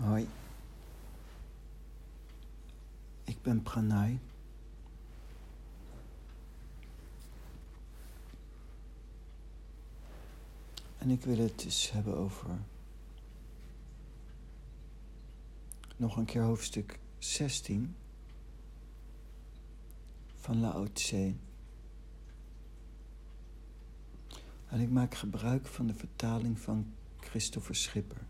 Hoi. Ik ben Pranay. En ik wil het dus hebben over nog een keer hoofdstuk 16 van Lao Tse. En ik maak gebruik van de vertaling van Christopher Schipper.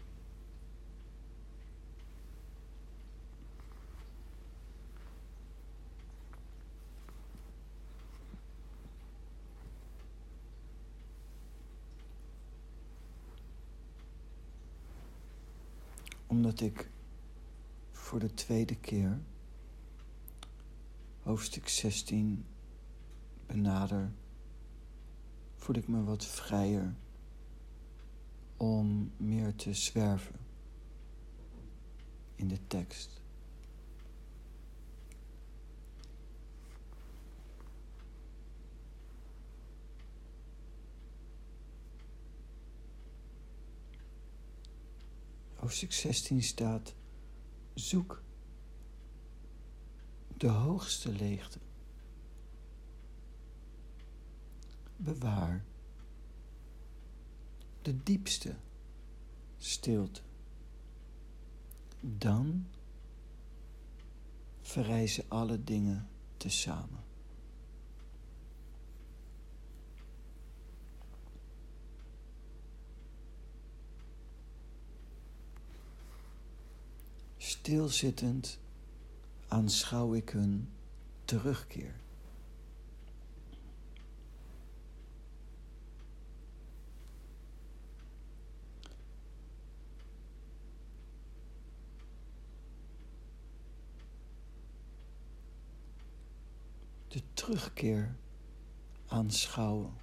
Omdat ik voor de tweede keer hoofdstuk 16 benader, voel ik me wat vrijer om meer te zwerven in de tekst. Hoofdstuk 16 staat: Zoek de hoogste leegte. Bewaar de diepste stilte. Dan verrijzen alle dingen tezamen. Stilzittend aanschouw ik hun terugkeer. De terugkeer aanschouwen.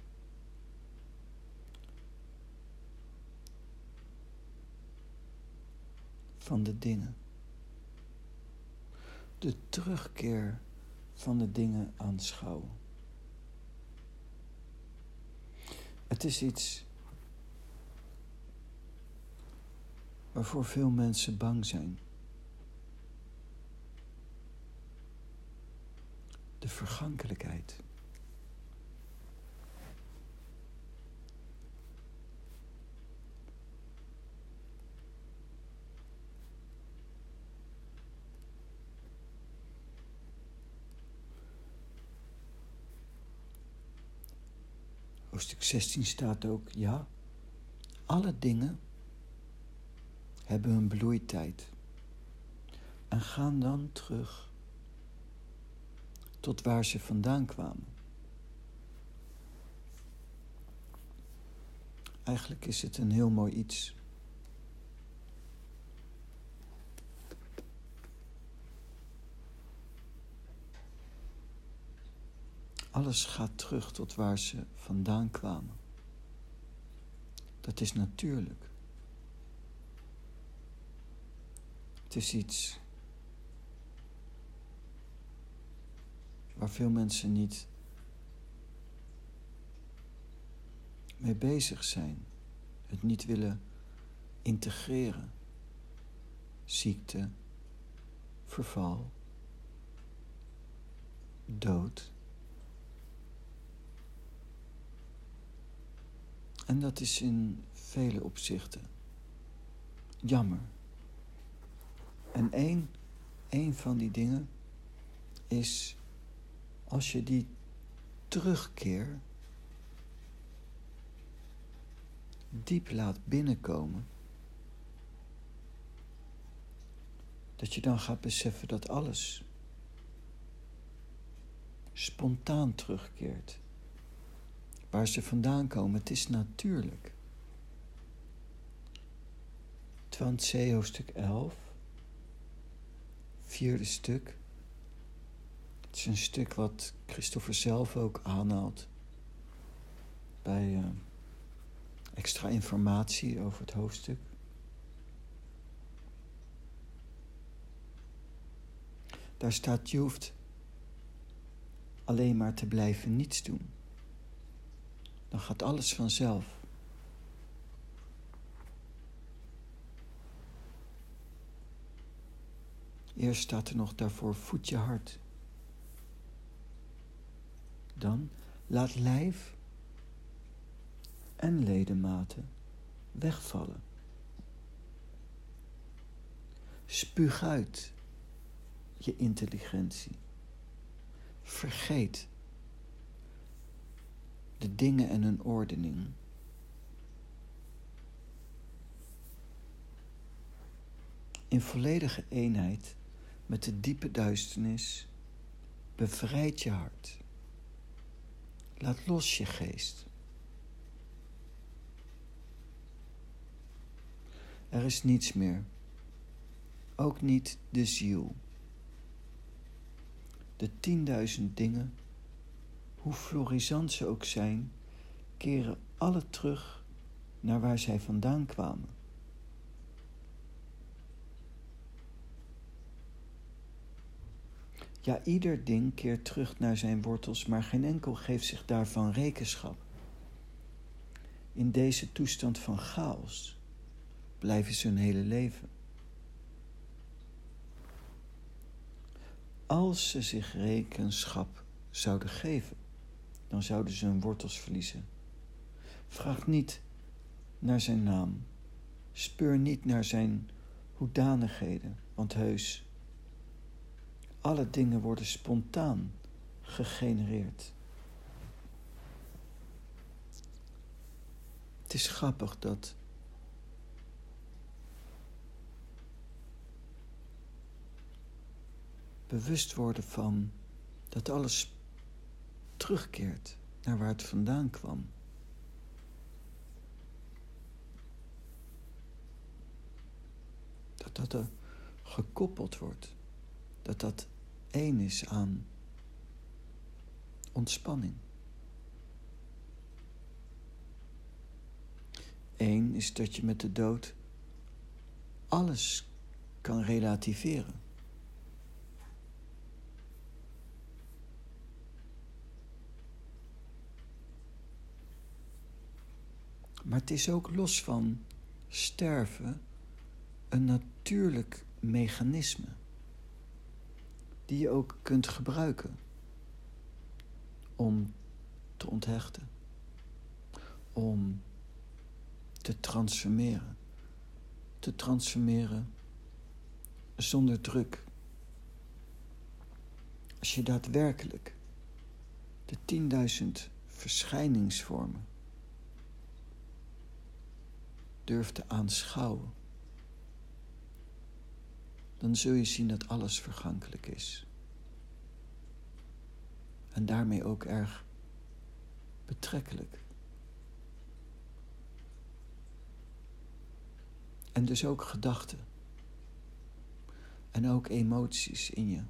Van de dingen de terugkeer van de dingen aanschouwen. Het is iets waarvoor veel mensen bang zijn. De vergankelijkheid. Hoofdstuk 16 staat ook, ja, alle dingen hebben hun bloeitijd en gaan dan terug tot waar ze vandaan kwamen. Eigenlijk is het een heel mooi iets. Alles gaat terug tot waar ze vandaan kwamen. Dat is natuurlijk. Het is iets waar veel mensen niet mee bezig zijn. Het niet willen integreren. Ziekte, verval, dood. En dat is in vele opzichten jammer. En één, één van die dingen is als je die terugkeer diep laat binnenkomen, dat je dan gaat beseffen dat alles spontaan terugkeert waar ze vandaan komen. Het is natuurlijk. Twantse hoofdstuk 11, vierde stuk. Het is een stuk wat Christopher zelf ook aanhaalt bij uh, extra informatie over het hoofdstuk. Daar staat, je hoeft alleen maar te blijven niets doen dan gaat alles vanzelf. Eerst staat er nog daarvoor voed je hart. Dan laat lijf en ledematen wegvallen. Spuug uit je intelligentie. Vergeet de dingen en hun ordening. In volledige eenheid met de diepe duisternis bevrijd je hart. Laat los je geest. Er is niets meer, ook niet de ziel. De tienduizend dingen, hoe florisant ze ook zijn, keren alle terug naar waar zij vandaan kwamen. Ja, ieder ding keert terug naar zijn wortels, maar geen enkel geeft zich daarvan rekenschap. In deze toestand van chaos blijven ze hun hele leven. Als ze zich rekenschap zouden geven, dan zouden ze hun wortels verliezen. Vraag niet naar zijn naam. Speur niet naar zijn hoedanigheden, want heus, alle dingen worden spontaan gegenereerd. Het is grappig dat bewust worden van dat alles terugkeert naar waar het vandaan kwam. Dat dat er gekoppeld wordt. Dat dat één is aan ontspanning. Eén is dat je met de dood alles kan relativeren. Maar het is ook los van sterven een natuurlijk mechanisme die je ook kunt gebruiken om te onthechten, om te transformeren, te transformeren zonder druk. Als je daadwerkelijk de tienduizend verschijningsvormen durft te aanschouwen, dan zul je zien dat alles vergankelijk is. En daarmee ook erg betrekkelijk. En dus ook gedachten. En ook emoties in je.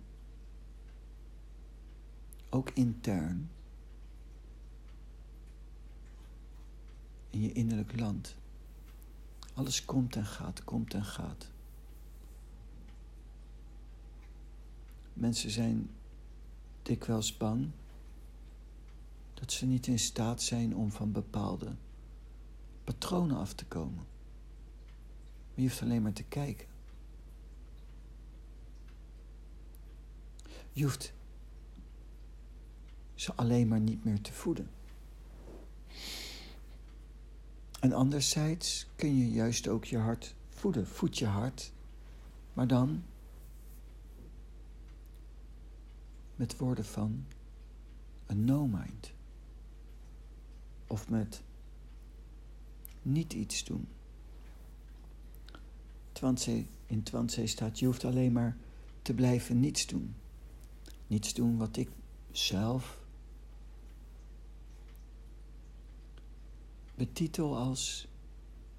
Ook intern. In je innerlijk land. Alles komt en gaat, komt en gaat. Mensen zijn dikwijls bang dat ze niet in staat zijn om van bepaalde patronen af te komen. Maar je hoeft alleen maar te kijken. Je hoeft ze alleen maar niet meer te voeden. En anderzijds kun je juist ook je hart voeden. Voed je hart, maar dan met woorden van een no-mind. Of met niet iets doen. in Twanse staat, je hoeft alleen maar te blijven niets doen. Niets doen wat ik zelf betitel als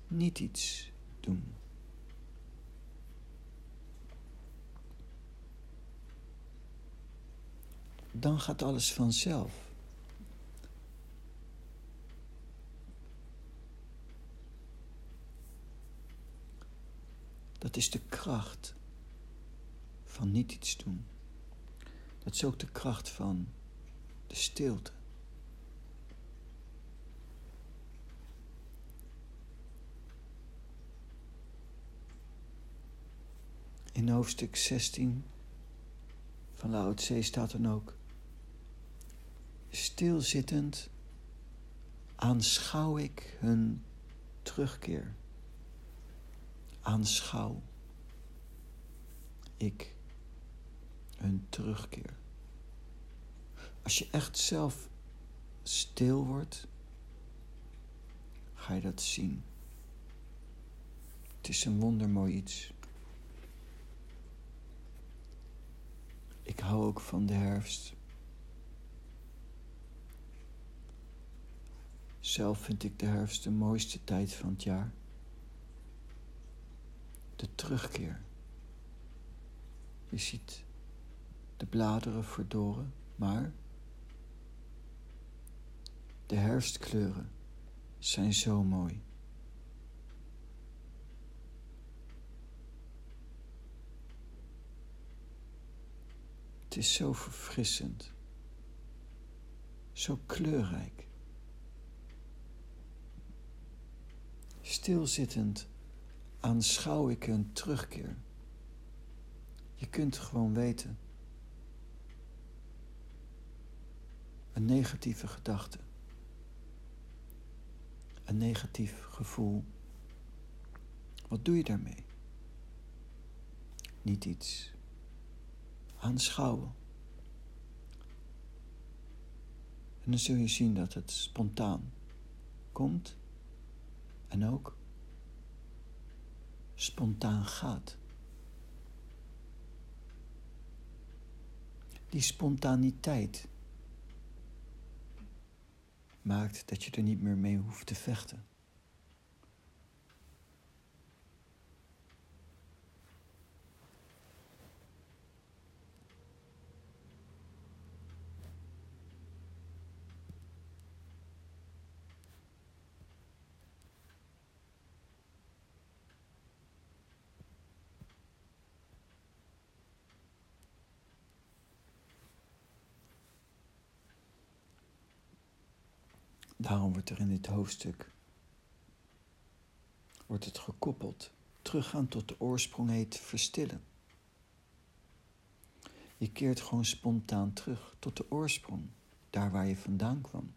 niet iets doen. Dan gaat alles vanzelf. Dat is de kracht van niet iets doen. Dat is ook de kracht van de stilte. In hoofdstuk 16 van Lao Tse staat dan ook: Stilzittend aanschouw ik hun terugkeer. Aanschouw ik hun terugkeer. Als je echt zelf stil wordt, ga je dat zien. Het is een wondermooi iets. Ik hou ook van de herfst. Zelf vind ik de herfst de mooiste tijd van het jaar. De terugkeer. Je ziet de bladeren verdoren, maar de herfstkleuren zijn zo mooi. Is zo verfrissend, zo kleurrijk. Stilzittend aanschouw ik een terugkeer. Je kunt gewoon weten. Een negatieve gedachte. Een negatief gevoel. Wat doe je daarmee? Niet iets. Aanschouwen. En dan zul je zien dat het spontaan komt en ook spontaan gaat. Die spontaniteit maakt dat je er niet meer mee hoeft te vechten. Daarom wordt er in dit hoofdstuk wordt het gekoppeld. Teruggaan tot de oorsprong heet verstillen. Je keert gewoon spontaan terug tot de oorsprong, daar waar je vandaan kwam.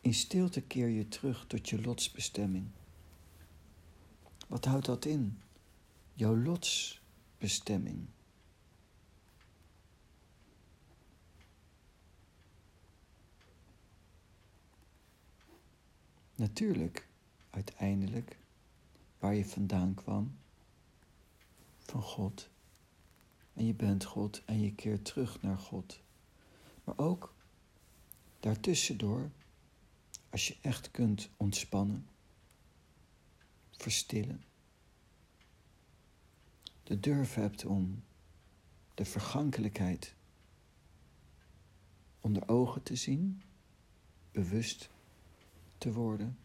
In stilte keer je terug tot je lotsbestemming. Wat houdt dat in? Jouw lotsbestemming. Natuurlijk, uiteindelijk, waar je vandaan kwam, van God. En je bent God en je keert terug naar God. Maar ook daartussendoor, als je echt kunt ontspannen, verstillen, de durf hebt om de vergankelijkheid onder ogen te zien, bewust te worden.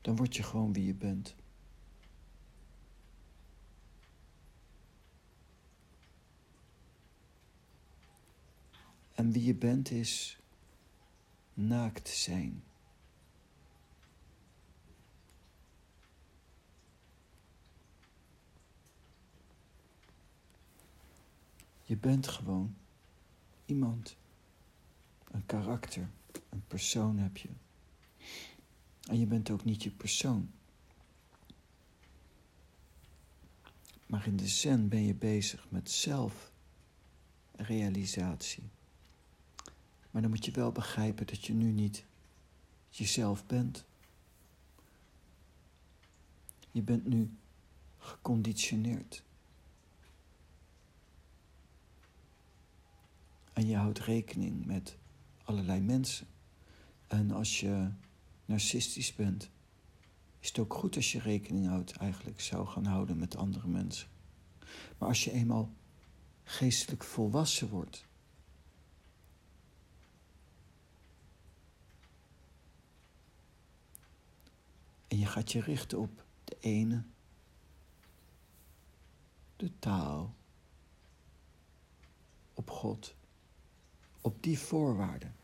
Dan word je gewoon wie je bent. En wie je bent is naakt zijn. Je bent gewoon iemand. Een karakter, een persoon heb je. En je bent ook niet je persoon. Maar in de zen ben je bezig met zelfrealisatie. Maar dan moet je wel begrijpen dat je nu niet jezelf bent. Je bent nu geconditioneerd. En je houdt rekening met allerlei mensen. En als je narcistisch bent, is het ook goed als je rekening houdt, eigenlijk zou gaan houden met andere mensen. Maar als je eenmaal geestelijk volwassen wordt, en je gaat je richten op de ene, de taal, op God op die voorwaarden.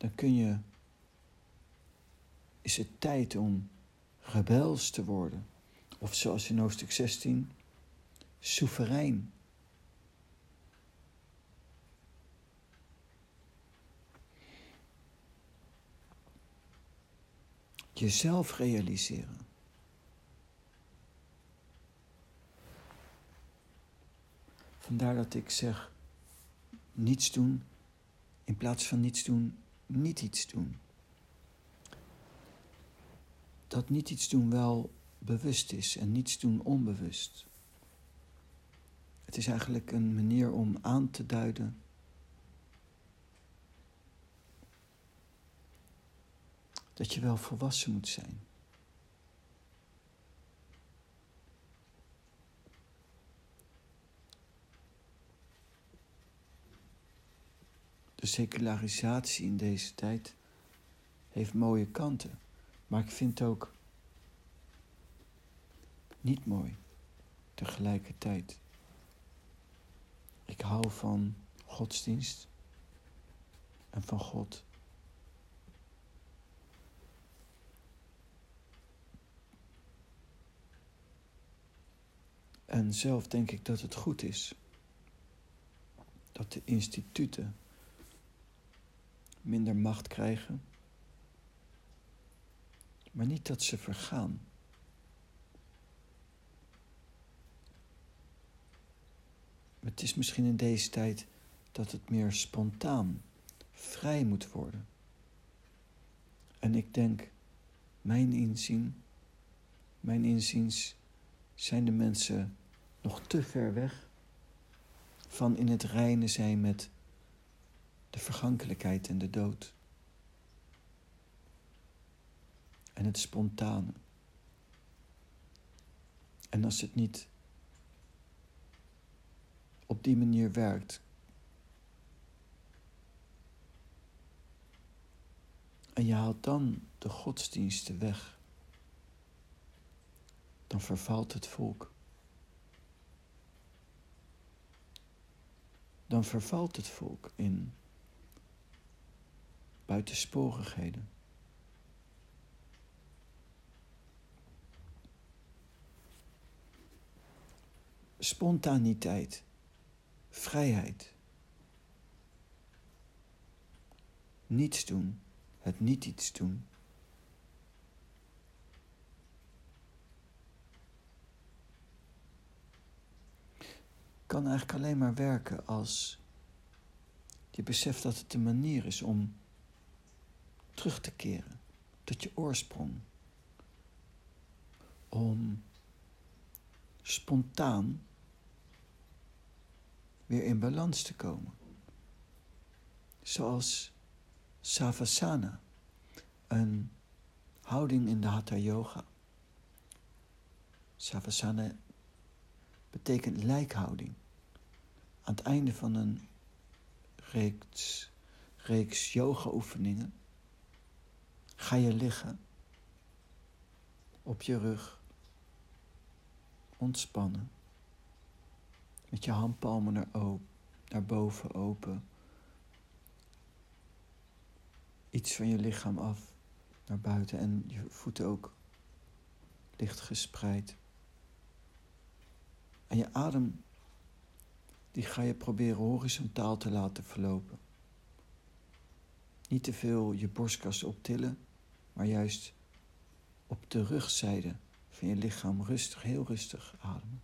Dan kun je, is het tijd om rebels te worden. Of zoals in hoofdstuk 16, soeverein. Jezelf realiseren. Vandaar dat ik zeg: niets doen in plaats van niets doen, niet iets doen. Dat niet iets doen wel bewust is en niets doen onbewust. Het is eigenlijk een manier om aan te duiden dat je wel volwassen moet zijn. De secularisatie in deze tijd heeft mooie kanten, maar ik vind ook niet mooi tegelijkertijd. Ik hou van godsdienst en van God. En zelf denk ik dat het goed is dat de instituten minder macht krijgen, maar niet dat ze vergaan. Het is misschien in deze tijd dat het meer spontaan, vrij moet worden. En ik denk, mijn inzien, mijn inziens zijn de mensen nog te ver weg van in het reine zijn met de vergankelijkheid en de dood. En het spontane. En als het niet op die manier werkt. En je haalt dan de godsdiensten weg. Dan vervalt het volk. Dan vervalt het volk in buitensporigheden. Spontaniteit, vrijheid. Niets doen, het niet iets doen. Kan eigenlijk alleen maar werken als je beseft dat het een manier is om terug te keren tot je oorsprong. Om spontaan weer in balans te komen. Zoals Savasana, een houding in de Hatha Yoga. Savasana betekent lijkhouding. Aan het einde van een reeks, reeks yoga-oefeningen Ga je liggen. Op je rug, ontspannen, met je handpalmen naar, naar boven open, iets van je lichaam af naar buiten en je voeten ook licht gespreid. En je adem, die ga je proberen horizontaal te laten verlopen. Niet te veel je borstkas optillen maar juist op de rugzijde van je lichaam rustig, heel rustig ademen.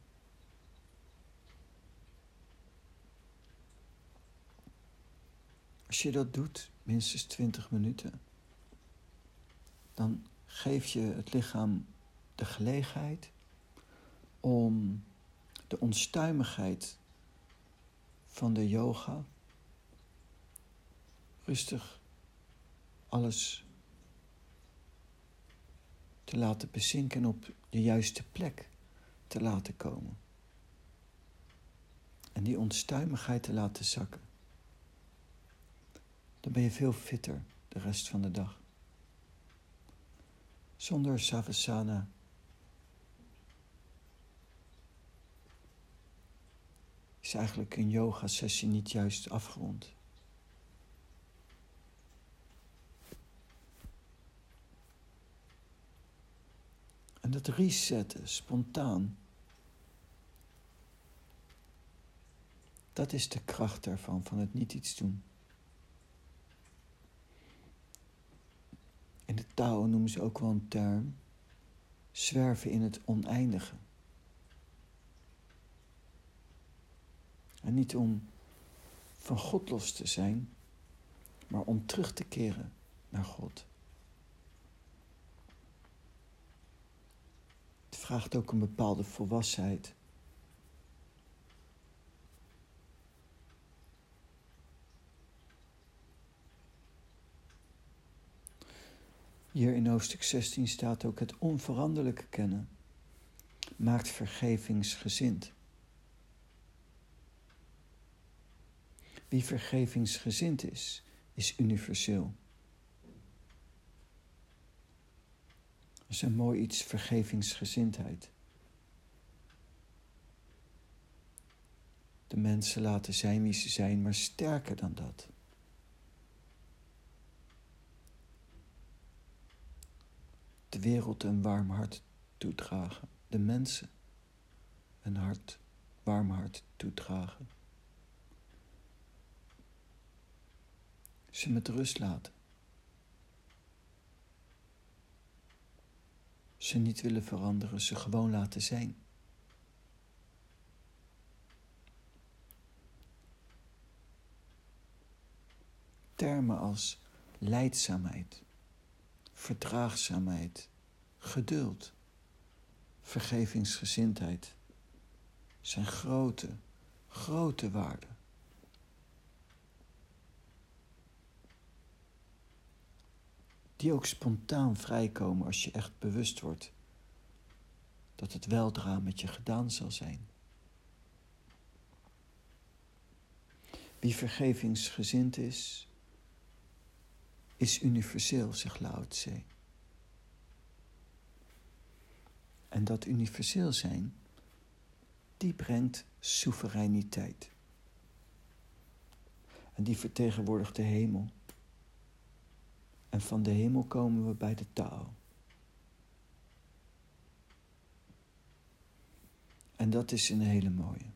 Als je dat doet, minstens 20 minuten, dan geef je het lichaam de gelegenheid om de onstuimigheid van de yoga rustig alles te laten bezinken op de juiste plek te laten komen. En die onstuimigheid te laten zakken. Dan ben je veel fitter de rest van de dag. Zonder savasana is eigenlijk een yoga-sessie niet juist afgerond. Dat resetten, spontaan. Dat is de kracht daarvan, van het niet iets doen. In de Tao noemen ze ook wel een term zwerven in het oneindige. En niet om van God los te zijn, maar om terug te keren naar God. Vraagt ook een bepaalde volwassenheid. Hier in hoofdstuk 16 staat ook het onveranderlijke kennen maakt vergevingsgezind. Wie vergevingsgezind is, is universeel. Is een mooi iets, vergevingsgezindheid. De mensen laten zijn wie ze zijn, maar sterker dan dat. De wereld een warm hart toedragen. De mensen een hart, warm hart toedragen. Ze met rust laten. Ze niet willen veranderen, ze gewoon laten zijn. Termen als leidzaamheid, verdraagzaamheid, geduld, vergevingsgezindheid zijn grote, grote waarden. Die ook spontaan vrijkomen als je echt bewust wordt dat het weldra met je gedaan zal zijn. Wie vergevingsgezind is, is universeel, zegt Lao Tse. En dat universeel zijn, die brengt soevereiniteit. En die vertegenwoordigt de hemel. En van de hemel komen we bij de taal. En dat is een hele mooie.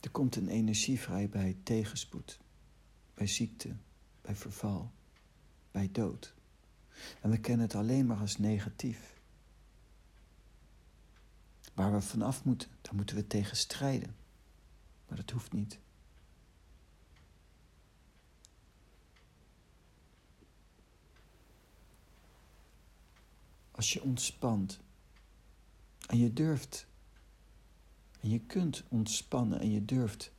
Er komt een energie vrij bij tegenspoed, bij ziekte, bij verval, bij dood. En we kennen het alleen maar als negatief. Waar we vanaf moeten, daar moeten we tegen strijden. Maar dat hoeft niet. Als je ontspant en je durft en je kunt ontspannen en je durft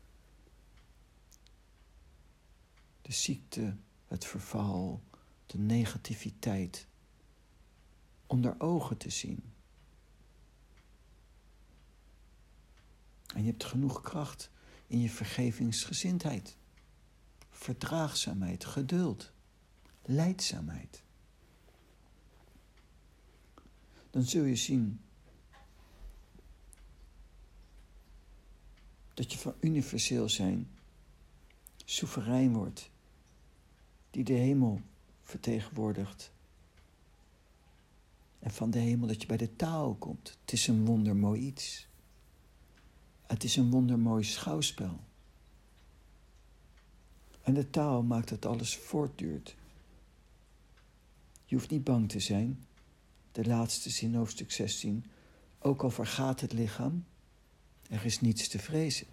de ziekte, het verval, de negativiteit onder ogen te zien. En je hebt genoeg kracht in je vergevingsgezindheid, verdraagzaamheid, geduld, leidzaamheid. Dan zul je zien dat je van universeel zijn soeverein wordt, die de hemel vertegenwoordigt. En van de hemel dat je bij de taal komt. Het is een wondermooi iets. Het is een wondermooi schouwspel. En de taal maakt dat alles voortduurt. Je hoeft niet bang te zijn. De laatste zin, hoofdstuk 16. Ook al vergaat het lichaam, er is niets te vrezen.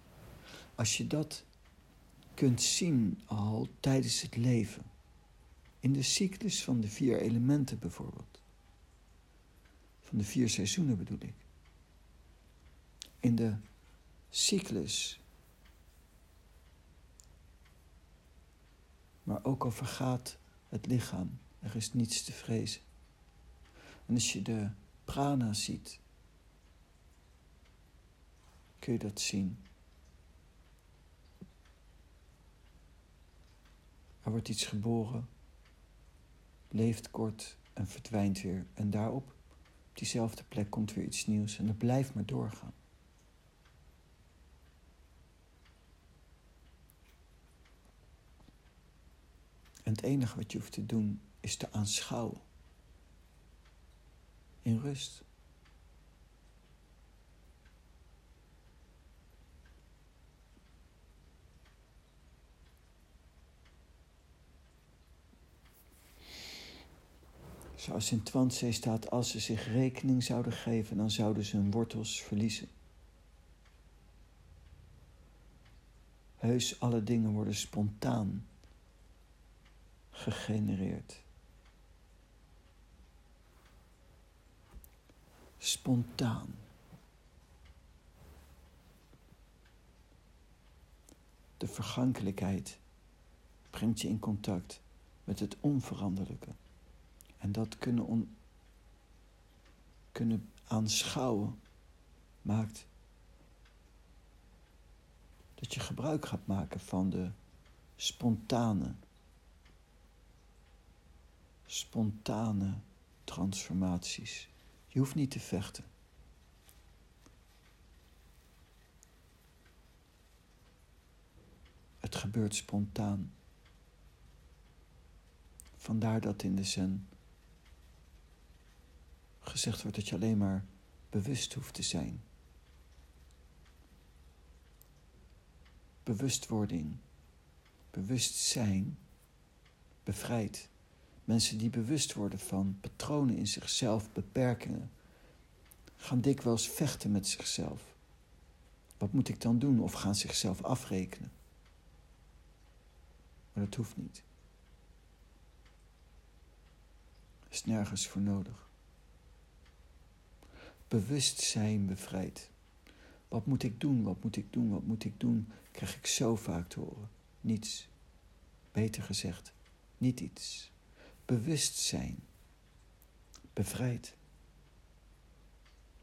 Als je dat kunt zien al tijdens het leven, in de cyclus van de vier elementen bijvoorbeeld, van de vier seizoenen bedoel ik, in de cyclus, maar ook al vergaat het lichaam, er is niets te vrezen. En als je de prana ziet, kun je dat zien. Er wordt iets geboren, leeft kort en verdwijnt weer. En daarop, op diezelfde plek, komt weer iets nieuws en het blijft maar doorgaan. En het enige wat je hoeft te doen is te aanschouwen. In rust. Zoals in Twanzee staat, als ze zich rekening zouden geven, dan zouden ze hun wortels verliezen. Heus, alle dingen worden spontaan gegenereerd. Spontaan. De vergankelijkheid brengt je in contact met het onveranderlijke. En dat kunnen, on, kunnen aanschouwen maakt dat je gebruik gaat maken van de spontane, spontane transformaties. Je hoeft niet te vechten. Het gebeurt spontaan. Vandaar dat in de zen gezegd wordt dat je alleen maar bewust hoeft te zijn. Bewustwording, bewustzijn bevrijdt. Mensen die bewust worden van patronen in zichzelf, beperkingen, gaan dikwijls vechten met zichzelf. Wat moet ik dan doen? Of gaan zichzelf afrekenen. Maar dat hoeft niet. Er is nergens voor nodig bewustzijn bevrijdt. Wat moet ik doen? Wat moet ik doen? Wat moet ik doen? Krijg ik zo vaak te horen. Niets. Beter gezegd, niet iets. Bewustzijn. Bevrijd.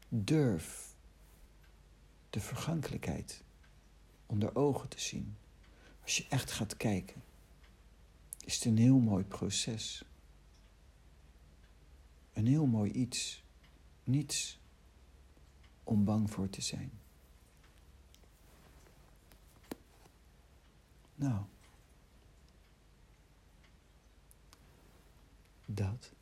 Durf de vergankelijkheid onder ogen te zien. Als je echt gaat kijken, is het een heel mooi proces. Een heel mooi iets. Niets om bang voor te zijn. Nou, dat.